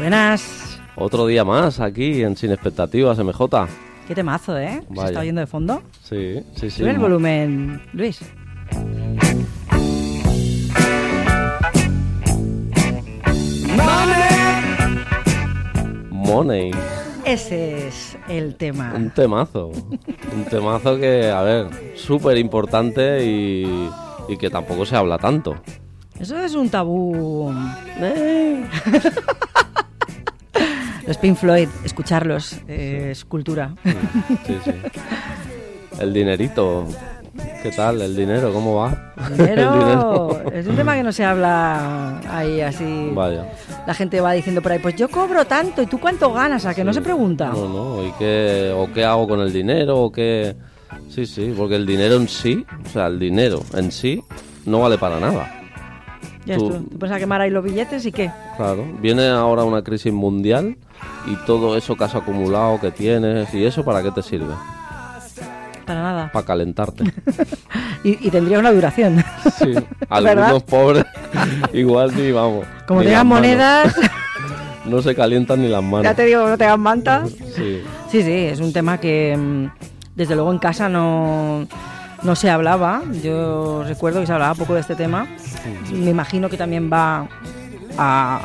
Buenas. Otro día más aquí en Sin Expectativas, MJ. Qué temazo, ¿eh? ¿Se está oyendo de fondo? Sí, sí, sí. Sube el volumen, Luis. Money. Ese es el tema. Un temazo. Un temazo que, a ver, súper importante y, y que tampoco se habla tanto. Eso es un tabú. Los Pink Floyd, escucharlos, eh, es cultura. Sí, sí. El dinerito. ¿Qué tal? ¿El dinero? ¿Cómo va? Dinero, El dinero. es un tema que no se habla ahí así. Vaya. La gente va diciendo por ahí, pues yo cobro tanto, ¿y tú cuánto ganas? A que no se pregunta. No, no. ¿Y qué, o qué hago con el dinero? ¿O qué...? Sí, sí, porque el dinero en sí, o sea, el dinero en sí no vale para nada. Ya tú- pones a quemar ahí los billetes y qué. Claro, viene ahora una crisis mundial y todo eso que has acumulado, que tienes, y eso para qué te sirve? Para nada. Para calentarte. Y, y tendría una duración. Sí, algunos pobres igual ni vamos. Como tengan monedas, No se calientan ni las manos. ya te digo, no tengan mantas. Sí, Sí, sí, es un tema que mm, desde luego en casa no, no se hablaba. Yo recuerdo que se hablaba poco de este tema. Me imagino que también va a,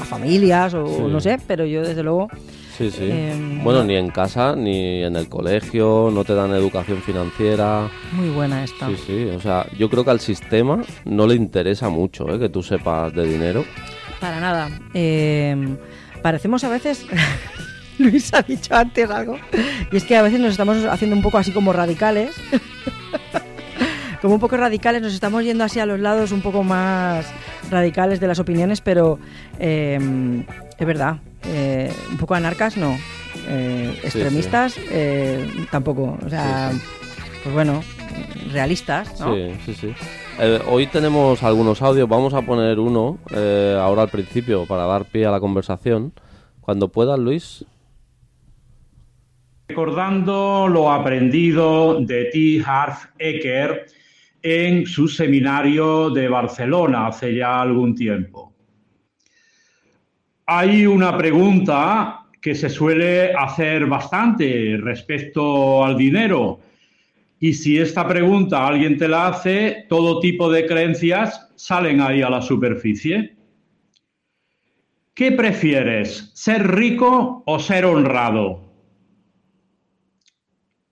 a familias o Sí. no sé, pero yo desde luego sí, sí. Em, bueno, ni en casa, ni en el colegio, no te dan educación financiera. muy buena esta. Sí, sí, o sea, yo creo que al sistema no le interesa mucho ¿eh? que tú sepas de dinero. Para nada. Eh, parecemos a veces. Luis ha dicho antes algo. Y es que a veces nos estamos haciendo un poco así como radicales. como un poco radicales, nos estamos yendo así a los lados un poco más radicales de las opiniones, pero eh, es verdad. eh, un poco anarcas, no. Eh, sí. extremistas, eh, tampoco. O sea, Sí, pues bueno, realistas, ¿no? Sí, sí, sí. Hoy tenemos algunos audios, vamos a poner uno ahora al principio para dar pie a la conversación. Cuando puedas, Luis. Recordando lo aprendido de T. Harv Eker en su seminario de Barcelona hace ya algún tiempo. Hay una pregunta que se suele hacer bastante respecto al dinero. Y si esta pregunta alguien te la hace, todo tipo de creencias salen ahí a la superficie. ¿Qué prefieres, ser rico o ser honrado?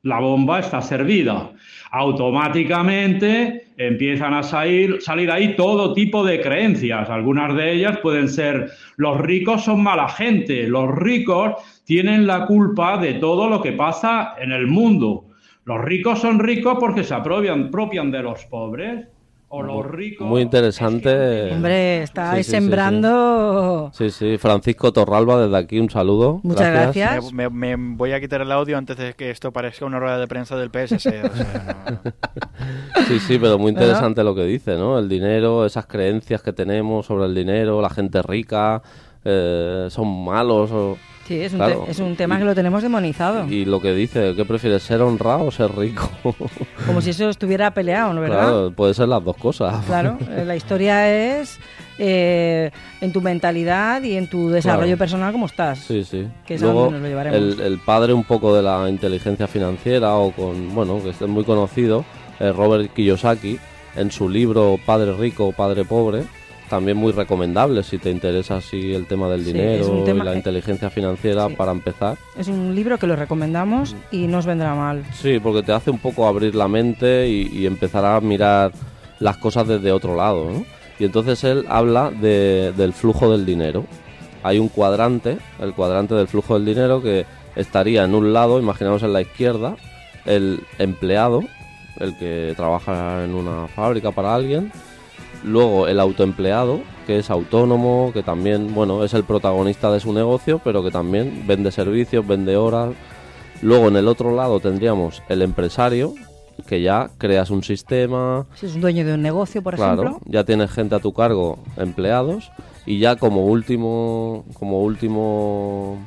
La bomba está servida. Automáticamente empiezan a salir, ahí todo tipo de creencias. Algunas de ellas pueden ser los ricos son mala gente, los ricos tienen la culpa de todo lo que pasa en el mundo. Los ricos son ricos porque se apropian de los pobres. O los ricos. Muy interesante. Hombre, está Sí, ahí sí, sí, sí. sembrando. Sí, sí, Francisco Torralba, desde aquí un saludo. Muchas gracias. Me, me- me voy a quitar el audio antes de que esto parezca una rueda de prensa del PSS. o sea, no, no. Sí, sí, pero muy interesante lo que dice, ¿no? El dinero, esas creencias que tenemos sobre el dinero, la gente rica, eh, son malos. o- Sí, es un, Claro. te- es un tema que lo tenemos demonizado. Y lo que dice, ¿qué prefieres, ser honrado o ser rico? Como si eso estuviera peleado, ¿no verdad? Claro, puede ser las dos cosas. Claro, eh, la historia es eh, en tu mentalidad y en tu desarrollo Claro. personal cómo estás. Sí, sí. Que es a donde nos lo llevaremos. el, el padre un poco de la inteligencia financiera o con, bueno, que es muy conocido, eh, Robert Kiyosaki, en su libro Padre Rico, Padre Pobre, también muy recomendable si te interesa así el tema del Sí, dinero tema- y la inteligencia financiera Sí. para empezar. Es un libro que lo recomendamos y no os vendrá mal. Sí, porque te hace un poco abrir la mente y, y empezar a mirar las cosas desde otro lado, ¿no? Y entonces él habla de- del flujo del dinero hay un cuadrante, el cuadrante del flujo del dinero, que estaría en un lado, imaginamos en la izquierda, el empleado, el que trabaja en una fábrica para alguien, luego el autoempleado, que es autónomo, que también, bueno, es el protagonista de su negocio, pero que también vende servicios, vende horas. Luego en el otro lado tendríamos el empresario, que ya creas un sistema, Si es un dueño de un negocio, por claro, ejemplo. ya tienes gente a tu cargo, empleados, y ya como último, como último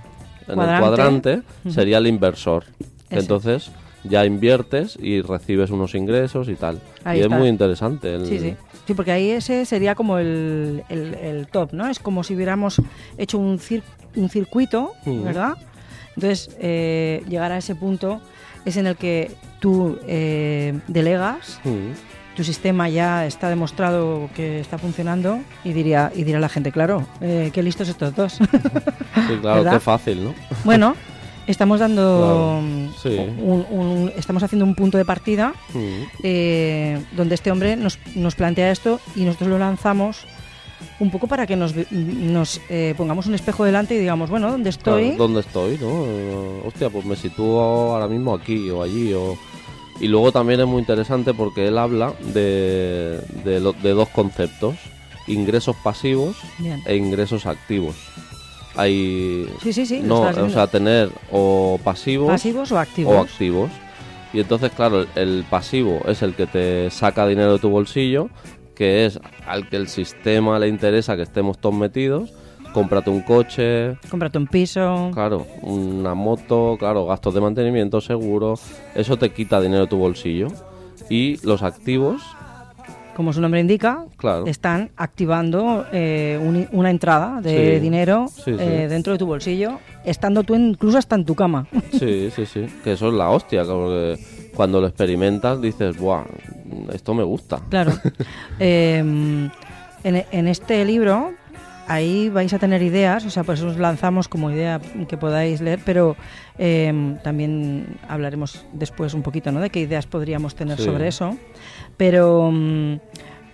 en Cuadrante. el cuadrante sería el inversor. entonces ya inviertes y recibes unos ingresos y tal. Ahí y está. es muy interesante. el- Sí, sí. Sí, porque ahí ese sería como el, el- el top, ¿no? Es como si hubiéramos hecho un, cir- un circuito, Mm. ¿verdad? Entonces, eh, llegar a ese punto es en el que tú eh, delegas, Mm. tu sistema ya está demostrado que está funcionando y diría y dirá la gente, claro, eh, qué listos estos dos. Sí, claro, ¿Verdad? qué fácil, ¿no? bueno, estamos dando Claro, sí. un- un- estamos haciendo un punto de partida Mm. eh, donde este hombre nos, nos plantea esto y nosotros lo lanzamos un poco para que nos, eh, pongamos un espejo delante y digamos, bueno, ¿dónde estoy? Claro, ¿Dónde estoy, no? Eh, Hostia, pues me sitúo ahora mismo aquí o allí o... Y luego también es muy interesante porque él habla de, de, lo- de dos conceptos, ingresos pasivos Bien. e ingresos activos. Hay... Sí, sí, no, o sea, tener o pasivos, ¿Pasivos o activos? o activos. Y entonces, claro, el, el pasivo es el que te saca dinero de tu bolsillo, que es al que el sistema le interesa que estemos todos metidos. Cómprate un coche, Cómprate un piso. Claro, una moto, claro, gastos de mantenimiento, seguro, eso te quita dinero de tu bolsillo. Y los activos, Como su nombre indica, claro, están activando eh, un- una entrada de Sí. dinero Sí, sí. eh, dentro de tu bolsillo, estando tú incluso hasta en tu cama. sí, sí, sí, que eso es la hostia, porque cuando lo experimentas dices, buah, esto me gusta. Claro. Eh, en, en este libro, ahí vais a tener ideas, o sea, por eso os lanzamos como idea que podáis leer, pero eh, también hablaremos después un poquito, ¿no? De qué ideas podríamos tener Sí. sobre eso. Pero, mm,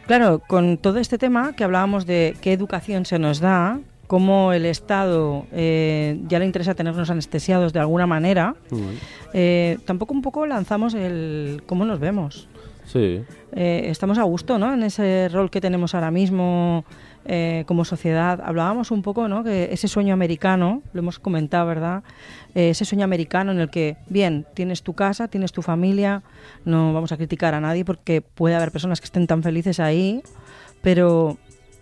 claro, con todo este tema que hablábamos de qué educación se nos da, cómo el Estado eh, ya le interesa tenernos anestesiados de alguna manera, eh, tampoco un poco lanzamos el cómo nos vemos. Sí, Eh, estamos a gusto, ¿no? En ese rol que tenemos ahora mismo eh, como sociedad. Hablábamos un poco, ¿no? Que ese sueño americano, lo hemos comentado, ¿verdad? Eh, ese sueño americano en el que, bien, tienes tu casa, tienes tu familia, no vamos a criticar a nadie porque puede haber personas que estén tan felices ahí, pero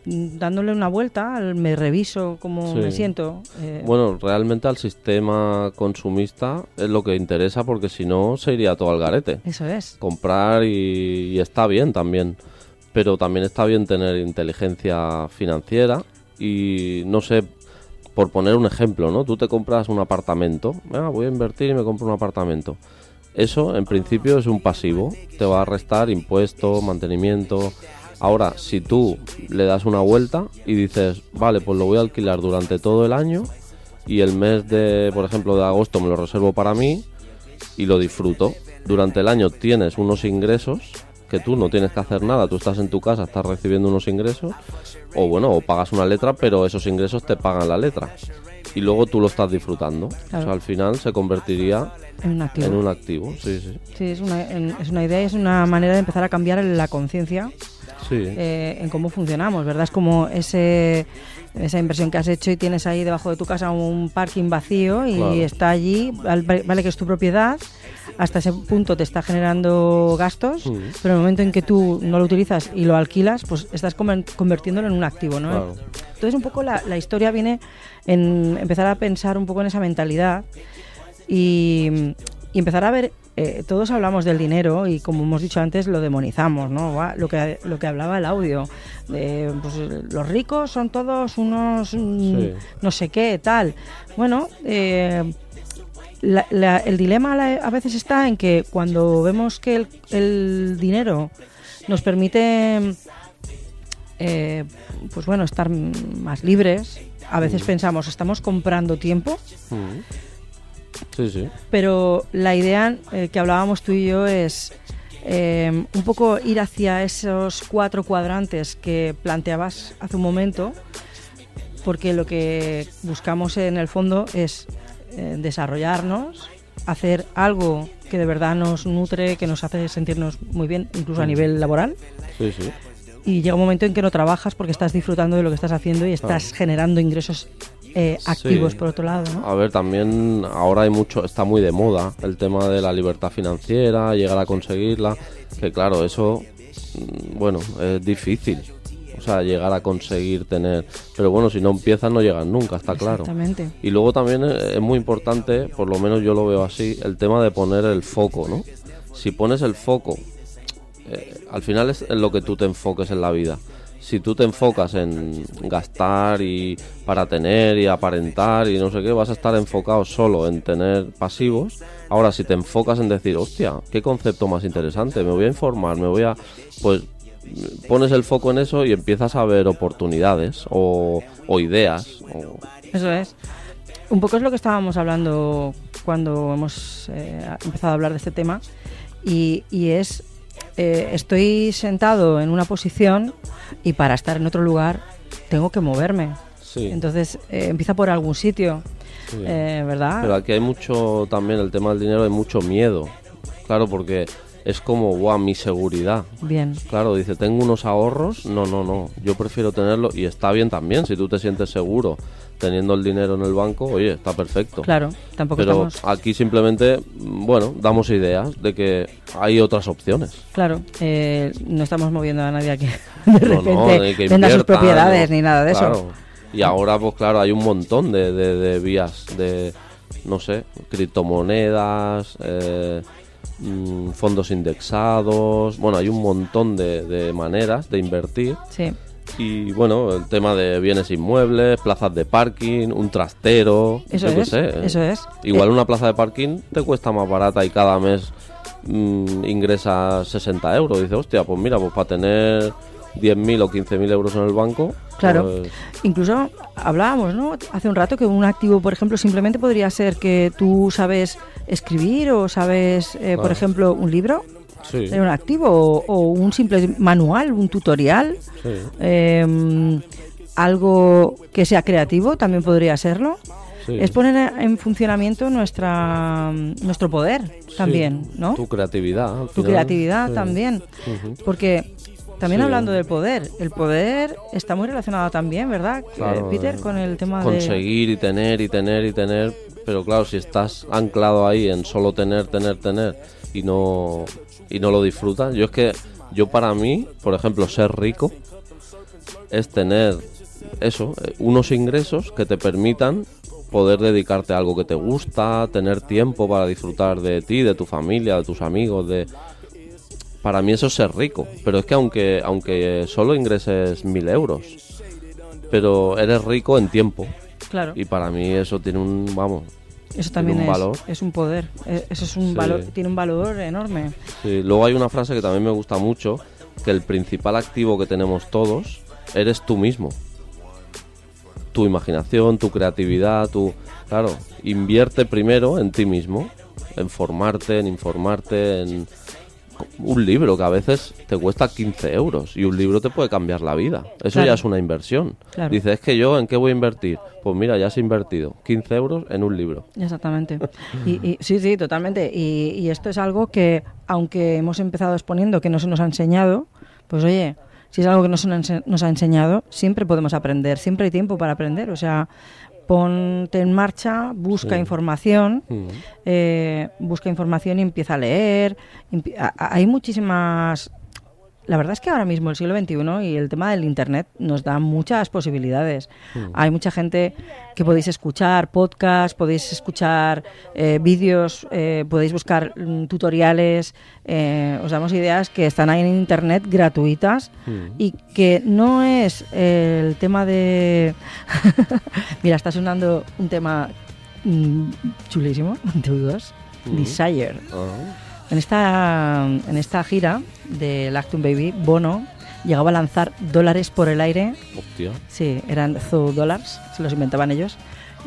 mm, dándole una vuelta, me reviso cómo Sí. me siento. eh, bueno, realmente al sistema consumista es lo que interesa porque si no se iría todo al garete. Eso es. comprar y, y está bien también. Pero también está bien tener inteligencia financiera y no sé, por poner un ejemplo, ¿no? Tú te compras un apartamento, "Ah, voy a invertir y me compro un apartamento. Eso en principio es un pasivo, te va a restar impuestos, mantenimiento. Ahora, si tú le das una vuelta y dices, vale, pues lo voy a alquilar durante todo el año y el mes de, por ejemplo, de agosto me lo reservo para mí, y lo disfruto. Durante el año tienes unos ingresos que tú no tienes que hacer nada, tú estás en tu casa, estás recibiendo unos ingresos, o bueno, o pagas una letra, pero esos ingresos te pagan la letra. Y luego tú lo estás disfrutando. Claro. O sea, al final se convertiría En un activo. en un activo. Sí, sí. Sí, es una, en- es una idea y es una manera de empezar a cambiar la conciencia Sí, eh, en cómo funcionamos, ¿verdad? Es como ese, esa inversión que has hecho y tienes ahí debajo de tu casa un parking vacío y Claro. está allí, val- vale que es tu propiedad, hasta ese punto te está generando gastos, Mm. pero en el momento en que tú no lo utilizas y lo alquilas, pues estás convirtiéndolo en un activo, ¿no? Claro. Entonces un poco la, la historia viene en empezar a pensar un poco en esa mentalidad y, y empezar a ver, eh, todos hablamos del dinero y como hemos dicho antes lo demonizamos, ¿no? Lo que, lo que hablaba el audio, de, pues, los ricos son todos unos mm, Sí. no sé qué, tal. Bueno, eh, la- la- el dilema a veces está en que cuando vemos que el, el dinero nos permite eh, pues bueno estar más libres a veces pensamos estamos comprando tiempo Mm. Sí, sí. pero la idea eh, que hablábamos tú y yo es eh, un poco ir hacia esos cuatro cuadrantes que planteabas hace un momento porque lo que buscamos en el fondo es eh, desarrollarnos, hacer algo que de verdad nos nutre, que nos hace sentirnos muy bien, incluso a nivel laboral. Sí, sí. Y llega un momento en que no trabajas porque estás disfrutando de lo que estás haciendo y estás generando ingresos eh, activos Sí. por otro lado, ¿no? A ver, también ahora hay mucho, está muy de moda el tema de la libertad financiera, llegar a conseguirla, que claro, eso, mm, bueno, es difícil. O sea, llegar a conseguir tener. Pero bueno, si no empiezas, no llegas nunca, está claro. Exactamente. Y luego también es es muy importante, por lo menos yo lo veo así, el tema de poner el foco, ¿no? Si pones el foco, eh, al final es en lo que tú te enfoques en la vida. Si tú te enfocas en gastar y para tener y aparentar y no sé qué, vas a estar enfocado solo en tener pasivos. Ahora, si te enfocas en decir, hostia, qué concepto más interesante, me voy a informar, me voy a... Pues pones el foco en eso y empiezas a ver oportunidades o, o ideas. o- Eso es. Un poco es lo que estábamos hablando cuando hemos eh, empezado a hablar de este tema y, y es, eh, estoy sentado en una posición y para estar en otro lugar tengo que moverme. Sí. Entonces eh, empieza por algún sitio, Sí. ¿verdad? Pero aquí hay mucho, también el tema del dinero, hay mucho miedo. Claro, porque es como, guau, mi seguridad. Bien, Claro, dice, tengo unos ahorros. No, no, no. Yo prefiero tenerlo y está bien también. Si tú te sientes seguro teniendo el dinero en el banco, oye, está perfecto. claro, tampoco Pero estamos... aquí simplemente, bueno, damos ideas de que hay otras opciones. Claro, eh, no estamos moviendo a nadie aquí de No, repente no, ni que venda sus propiedades no. ni nada de eso. Claro. Y ahora, pues claro, hay un montón de, de- de vías de, no sé, criptomonedas, eh, mm, fondos indexados. Bueno, hay un montón de, de maneras de invertir. Sí, Y bueno, el tema de bienes inmuebles, plazas de parking, un trastero. Eso es, sé. eso es. Igual Eh, una plaza de parking te cuesta más barata y cada mes mm, ingresas 60 euros. Dice, hostia, pues mira, pues para tener 10.000 o 15.000 euros en el banco. Claro. pues, Incluso hablábamos, ¿no? Hace un rato que un activo, por ejemplo, simplemente podría ser que tú sabes escribir o sabes, eh, por ejemplo, un libro, sí, un activo, o, o un simple manual, un tutorial, sí. eh, algo que sea creativo, también podría serlo. sí. Es poner en funcionamiento nuestra nuestro poder también, ¿no? Tu creatividad. tu final, creatividad también. Porque también Sí. hablando del poder, el poder está muy relacionado también, ¿verdad, Claro, Peter, eh, con el tema de... Conseguir y tener y tener y tener. Pero claro, si estás anclado ahí en solo tener, tener, tener y no, y no lo disfrutas. Yo es que, yo para mí, por ejemplo, ser rico es tener eso, eh, unos ingresos que te permitan poder dedicarte a algo que te gusta, tener tiempo para disfrutar de ti, de tu familia, de tus amigos, de para mí eso es ser rico, pero es que aunque aunque solo ingreses mil euros, pero eres rico en tiempo Claro, y para mí eso tiene un vamos, eso también un es, valor. es un poder, eh, eso es un Sí. valor, tiene un valor enorme. sí. luego hay una frase que también me gusta mucho, que el principal activo que tenemos todos eres tú mismo. Tu imaginación, tu creatividad, tu claro, invierte primero en ti mismo, en formarte, en informarte, en un libro que a veces te cuesta 15 euros y un libro te puede cambiar la vida. Eso Claro. ya es una inversión. Claro. Dices, es que yo, ¿en qué voy a invertir? Pues mira, ya has invertido 15 euros en un libro. Exactamente. Y, y- sí, sí, totalmente. Y, y esto es algo que, aunque hemos empezado exponiendo que no se nos ha enseñado, pues oye, si es algo que no se nos, nos ha enseñado, siempre podemos aprender, siempre hay tiempo para aprender. O sea, ponte en marcha, busca Sí. información, Mm. eh, busca información y empieza a leer. Hay muchísimas... La verdad es que ahora mismo el siglo XXI y el tema del Internet nos da muchas posibilidades. Hay mucha gente que podéis escuchar podcasts, podéis escuchar eh, vídeos, eh, podéis buscar mm, tutoriales. eh, os damos ideas que están ahí en Internet gratuitas Mm. y que no es el tema de... Mira, está sonando un tema mm, chulísimo de U2, Mm. Desire. Ah. En esta, en esta gira de Lactum Baby, Bono llegaba a lanzar dólares por el aire. Hostia. Sí, eran Zoo Dollars, se los inventaban ellos.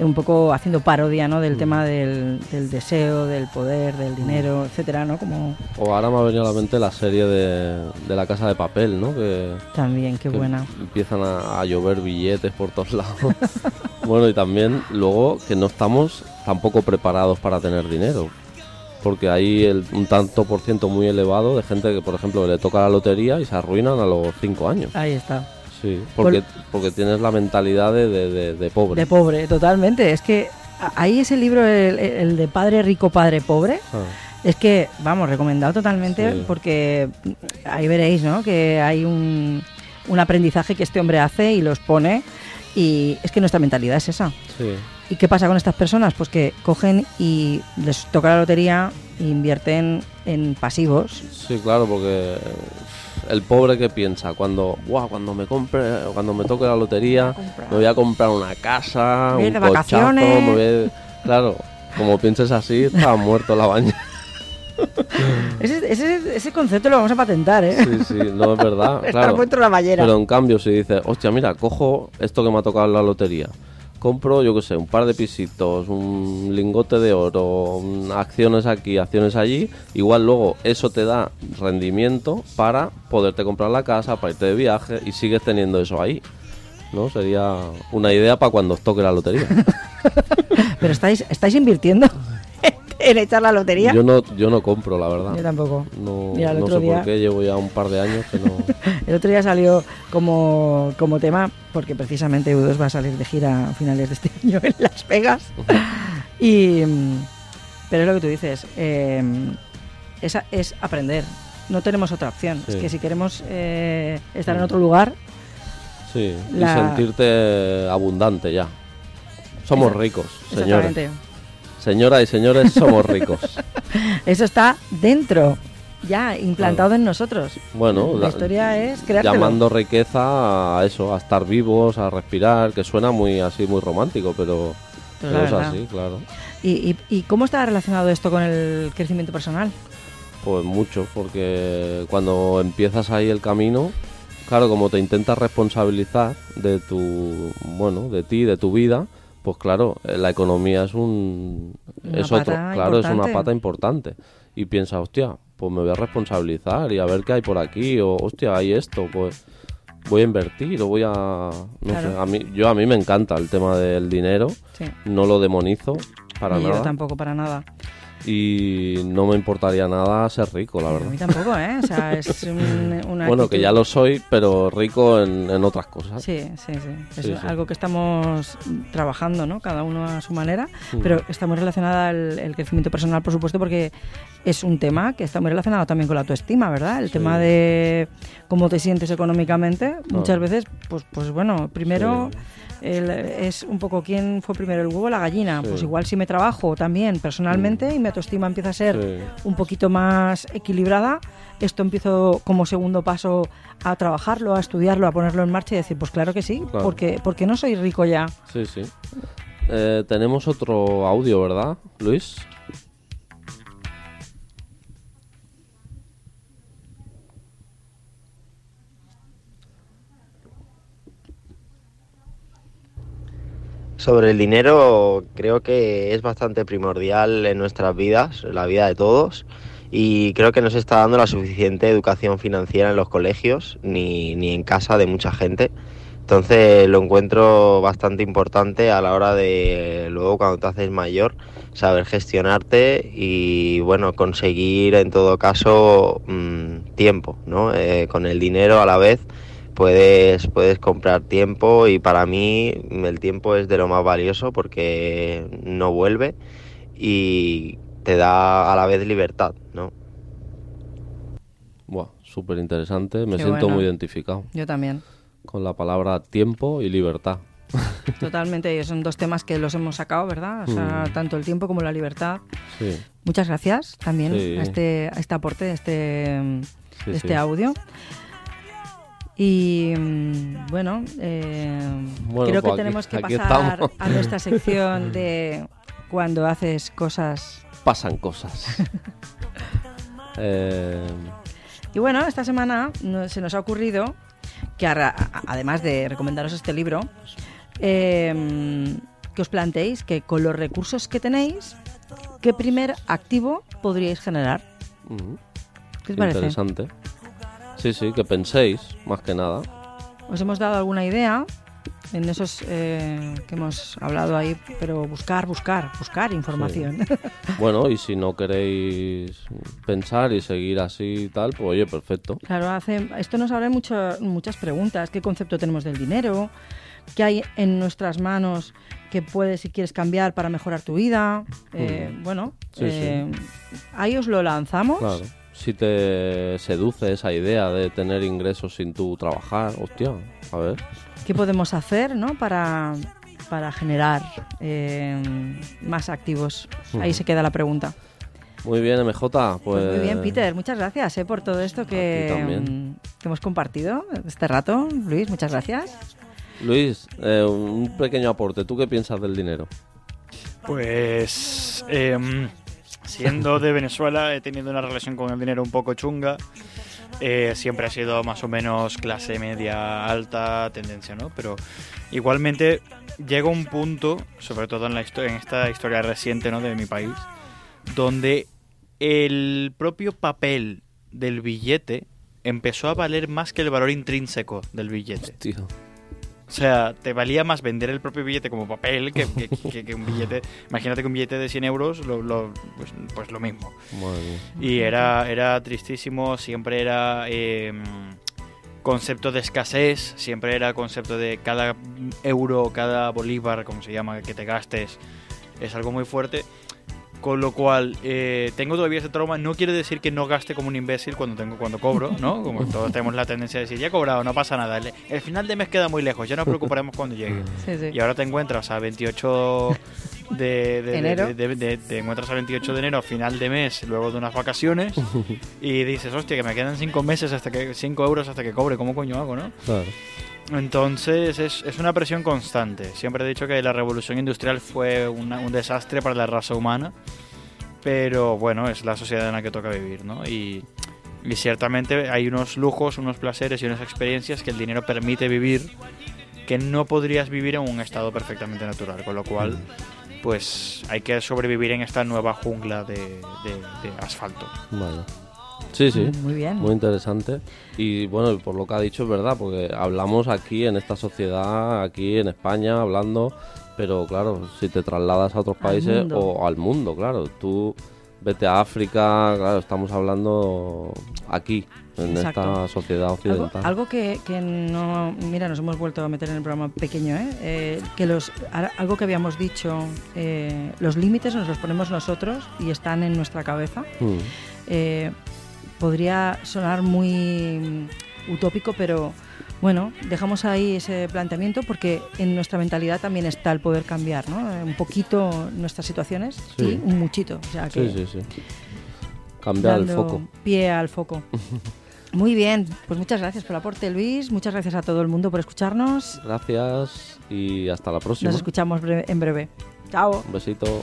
un poco haciendo parodia, ¿no? Del Mm. tema del, del deseo, del poder, del dinero, etcétera, ¿no? Como O ahora me ha venido a la mente la serie de, de la casa de papel, ¿no? Que, también, qué que buena. Empiezan a, a llover billetes por todos lados. bueno, y también luego que no estamos tampoco preparados para tener dinero. Porque hay el- un tanto por ciento muy elevado de gente que, por ejemplo, le toca la lotería y se arruinan a los cinco años. Ahí está. Sí, porque, porque tienes la mentalidad de, de- de- de pobre. De pobre, totalmente. Es que ahí ese libro, el, el de Padre Rico, Padre Pobre, Ah, es que, vamos, recomendado totalmente Sí. porque ahí veréis, ¿no? Que hay un, un aprendizaje que este hombre hace y los pone y es que nuestra mentalidad es esa. sí. ¿Y qué pasa con estas personas? Pues que cogen y les toca la lotería e invierten en pasivos. Sí, claro, porque el pobre que piensa cuando, "Buah, cuando me compre, cuando me toque la lotería, me voy a comprar una casa, Voy a ir un de cochazo, vacaciones". me voy a- claro, como pienses así, está muerto la baña. Ese, ese, ese concepto lo vamos a patentar, ¿eh? Sí, sí, no es verdad, claro. muerto en la ballera. Pero en cambio, si dices, hostia, mira, cojo esto que me ha tocado en la lotería, compro, yo qué sé, un par de pisitos, un lingote de oro, acciones aquí, acciones allí, igual luego eso te da rendimiento para poderte comprar la casa, para irte de viaje y sigues teniendo eso ahí. ¿No? Sería una idea para cuando os toque la lotería. Pero estáis, estáis invirtiendo en echar la lotería. Yo no, yo no compro, la verdad. Yo tampoco. No, Mira, el no otro sé día- por qué, llevo ya un par de años que no... El otro día salió como, como tema, porque precisamente U2 va a salir de gira a finales de este año en Las Vegas. y, pero es lo que tú dices, eh, esa es aprender. No tenemos otra opción. Es que si queremos eh, estar en otro lugar, Sí, La- y sentirte abundante ya. Somos ricos, señores. exactamente. Señoras y señores, somos ricos. Eso está dentro, ya implantado en nosotros. Bueno, la la- historia es creártelo. llamando riqueza a eso, a estar vivos, a respirar, que suena muy así, muy romántico, pero, Pues pero es así, claro. ¿Y, y, y cómo está relacionado esto con el crecimiento personal? Pues mucho, porque cuando empiezas ahí el camino, claro, como te intentas responsabilizar de tu, bueno, de ti, de tu vida, pues claro, eh, la economía es un, Una es otro, claro, es una pata importante. Y piensas, hostia, pues me voy a responsabilizar y a ver qué hay por aquí, o hostia, hay esto, pues voy a invertir, o voy a, no Claro. sé, a mí, yo a mí me encanta el tema del dinero, Sí. no lo demonizo para Ni yo nada tampoco para nada. Y no me importaría nada ser rico, la A verdad. mí tampoco, ¿eh? O sea, es un- una Bueno, que ya lo soy, pero rico en, en otras cosas. Sí, sí, sí. Es Sí, sí. algo que estamos trabajando, ¿no? Cada uno a su manera, Mm. pero está muy relacionada el, el crecimiento personal, por supuesto, porque es un tema que está muy relacionado también con la autoestima, ¿verdad? El Sí. tema de cómo te sientes económicamente. Muchas veces, pues, pues bueno, primero Sí. el- es un poco quién fue primero, el huevo o la gallina. Sí. Pues igual si me trabajo también personalmente y mi autoestima empieza a ser un poquito más equilibrada, esto empiezo como segundo paso a trabajarlo, a estudiarlo, a ponerlo en marcha y decir, pues claro que sí, Claro. porque, porque no soy rico ya. Sí, sí. Eh, tenemos otro audio, ¿verdad, Luis? Sobre el dinero, creo que es bastante primordial en nuestras vidas, en la vida de todos, y creo que no se está dando la suficiente educación financiera en los colegios ni, ni en casa de mucha gente. Entonces lo encuentro bastante importante a la hora de luego cuando te haces mayor saber gestionarte y bueno conseguir en todo caso mm, tiempo, ¿no? Eh, con el dinero a la vez puedes, puedes comprar tiempo y para mí el tiempo es de lo más valioso porque no vuelve y te da a la vez libertad, ¿no? Buah, súper interesante. Me Qué siento bueno. muy identificado Yo también. con la palabra tiempo y libertad. Totalmente, son dos temas que los hemos sacado, ¿verdad? O sea, Mm. tanto el tiempo como la libertad. Sí, Muchas gracias también Sí. a, este, a este aporte, a este, sí, este sí. audio. Y mm, bueno, eh, Bueno, creo que pues aquí- tenemos que aquí pasar estamos. a nuestra sección de cuando haces cosas. Pasan cosas. Eh, Y bueno, esta semana se nos ha ocurrido que, además de recomendaros este libro, eh, que os planteéis que con los recursos que tenéis, ¿qué primer activo podríais generar? Ujú. ¿Qué os parece? Interesante. Sí, sí, que penséis, más que nada. Os hemos dado alguna idea en esos eh, que hemos hablado ahí, pero buscar, buscar, buscar información. Bueno, y si no queréis pensar y seguir así y tal, pues oye, perfecto. Claro, hace, esto nos abre mucho, muchas preguntas. ¿Qué concepto tenemos del dinero? ¿Qué hay en nuestras manos que puedes, si quieres, cambiar para mejorar tu vida? Eh, Bueno, Sí, eh, ahí os lo lanzamos. Claro. Si te seduce esa idea de tener ingresos sin tú trabajar, hostia, a ver. ¿Qué podemos hacer ¿no? para, para generar eh, más activos? Ahí se queda la pregunta. Muy bien, MJ, pues... Pues muy bien, Peter, muchas gracias eh, por todo esto que, mm, que hemos compartido este rato. Luis, muchas gracias. Luis, eh, un pequeño aporte. ¿Tú qué piensas del dinero? Pues em, siendo de Venezuela he tenido una relación con el dinero un poco chunga. Eh, siempre ha sido más o menos clase media alta tendencia, ¿no? Pero igualmente llega un punto, sobre todo en, la en esta historia reciente ¿no? de mi país, donde el propio papel del billete empezó a valer más que el valor intrínseco del billete. Tío. O sea, te valía más vender el propio billete como papel que, que- que- que un billete. Imagínate que un billete de 100 euros, lo, lo- pues, pues lo mismo. Y era, era tristísimo, siempre era eh, concepto de escasez, siempre era concepto de cada euro, cada bolívar, como se llama, que te gastes, es algo muy fuerte. Con lo cual, eh, tengo todavía ese trauma. No quiere decir que no gaste como un imbécil cuando tengo cuando cobro, ¿no? Como todos tenemos la tendencia de decir, ya he cobrado, no pasa nada. El, el final de mes queda muy lejos, ya nos preocuparemos cuando llegue. Sí, sí. Y ahora te encuentras a 28 de, de- de- Enero. de- de- de- te encuentras a 28 de enero, final de mes, luego de unas vacaciones, y dices, hostia, que me quedan 5 meses hasta que 5 euros hasta que cobre, ¿cómo coño hago, no? Claro. Entonces es, es una presión constante. Siempre he dicho que la revolución industrial fue una- un desastre para la raza humana, pero bueno, es la sociedad en la que toca vivir, ¿no? Y, y ciertamente hay unos lujos, unos placeres y unas experiencias que el dinero permite vivir que no podrías vivir en un estado perfectamente natural, con lo cual pues hay que sobrevivir en esta nueva jungla de, de- de asfalto. Vale. Sí, sí. Muy bien. Muy interesante. Y bueno, por lo que ha dicho es verdad, porque hablamos aquí en esta sociedad, aquí en España, hablando, pero claro, si te trasladas a otros países o al mundo, claro, tú vete a África, claro, estamos hablando aquí, en Exacto. esta sociedad occidental. algo que, que no. Mira, nos hemos vuelto a meter en el programa pequeño, ¿eh? Eh, que los, algo que habíamos dicho, eh, los límites nos los ponemos nosotros y están en nuestra cabeza. Mm, Eh, podría sonar muy utópico, pero bueno, dejamos ahí ese planteamiento porque en nuestra mentalidad también está el poder cambiar, ¿no? Un poquito nuestras situaciones Sí. y un muchito. O sea que sí, sí, sí. Cambiar el foco. Pie al foco. Muy bien, pues muchas gracias por el aporte, Luis. Muchas gracias a todo el mundo por escucharnos. Gracias y hasta la próxima. Nos escuchamos breve- en breve. Chao. Un besito.